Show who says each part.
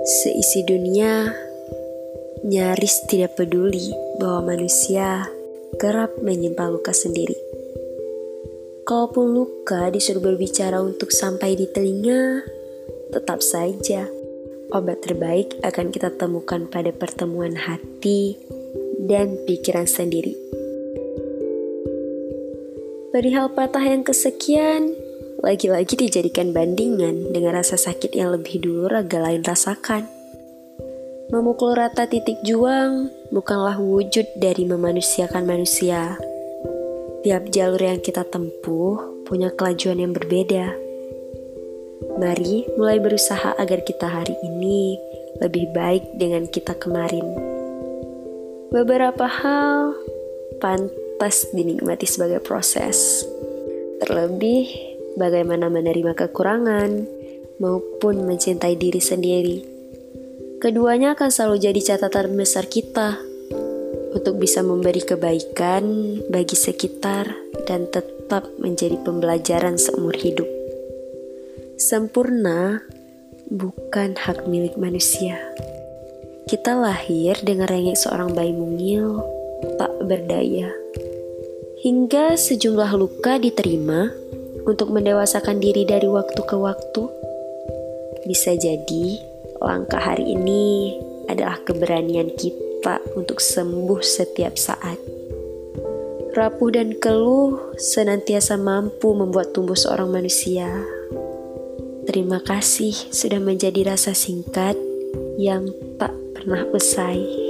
Speaker 1: Seisi dunia nyaris tidak peduli bahwa manusia kerap menyimpan luka sendiri. Kalaupun luka disuruh berbicara untuk sampai di telinga, tetap saja obat terbaik akan kita temukan pada pertemuan hati dan pikiran sendiri. Perihal patah yang kesekian, lagi-lagi dijadikan bandingan dengan rasa sakit yang lebih dulu raga lain rasakan. Memukul rata titik juang bukanlah wujud dari memanusiakan manusia. Tiap jalur yang kita tempuh punya kelajuan yang berbeda. Mari mulai berusaha agar kita hari ini lebih baik dengan kita kemarin. Beberapa hal pantas dinikmati sebagai proses. Terlebih, bagaimana menerima kekurangan maupun mencintai diri sendiri. Keduanya akan selalu jadi catatan besar kita untuk bisa memberi kebaikan bagi sekitar dan tetap menjadi pembelajaran seumur hidup. Sempurna bukan hak milik manusia. Kita lahir dengan rengek seorang bayi mungil tak berdaya hingga sejumlah luka diterima untuk mendewasakan diri dari waktu ke waktu. Bisa jadi langkah hari ini adalah keberanian kita untuk sembuh setiap saat. Rapuh dan keluh senantiasa mampu membuat tumbuh seorang manusia. Terima kasih sudah menjadi rasa singkat yang tak pernah usai.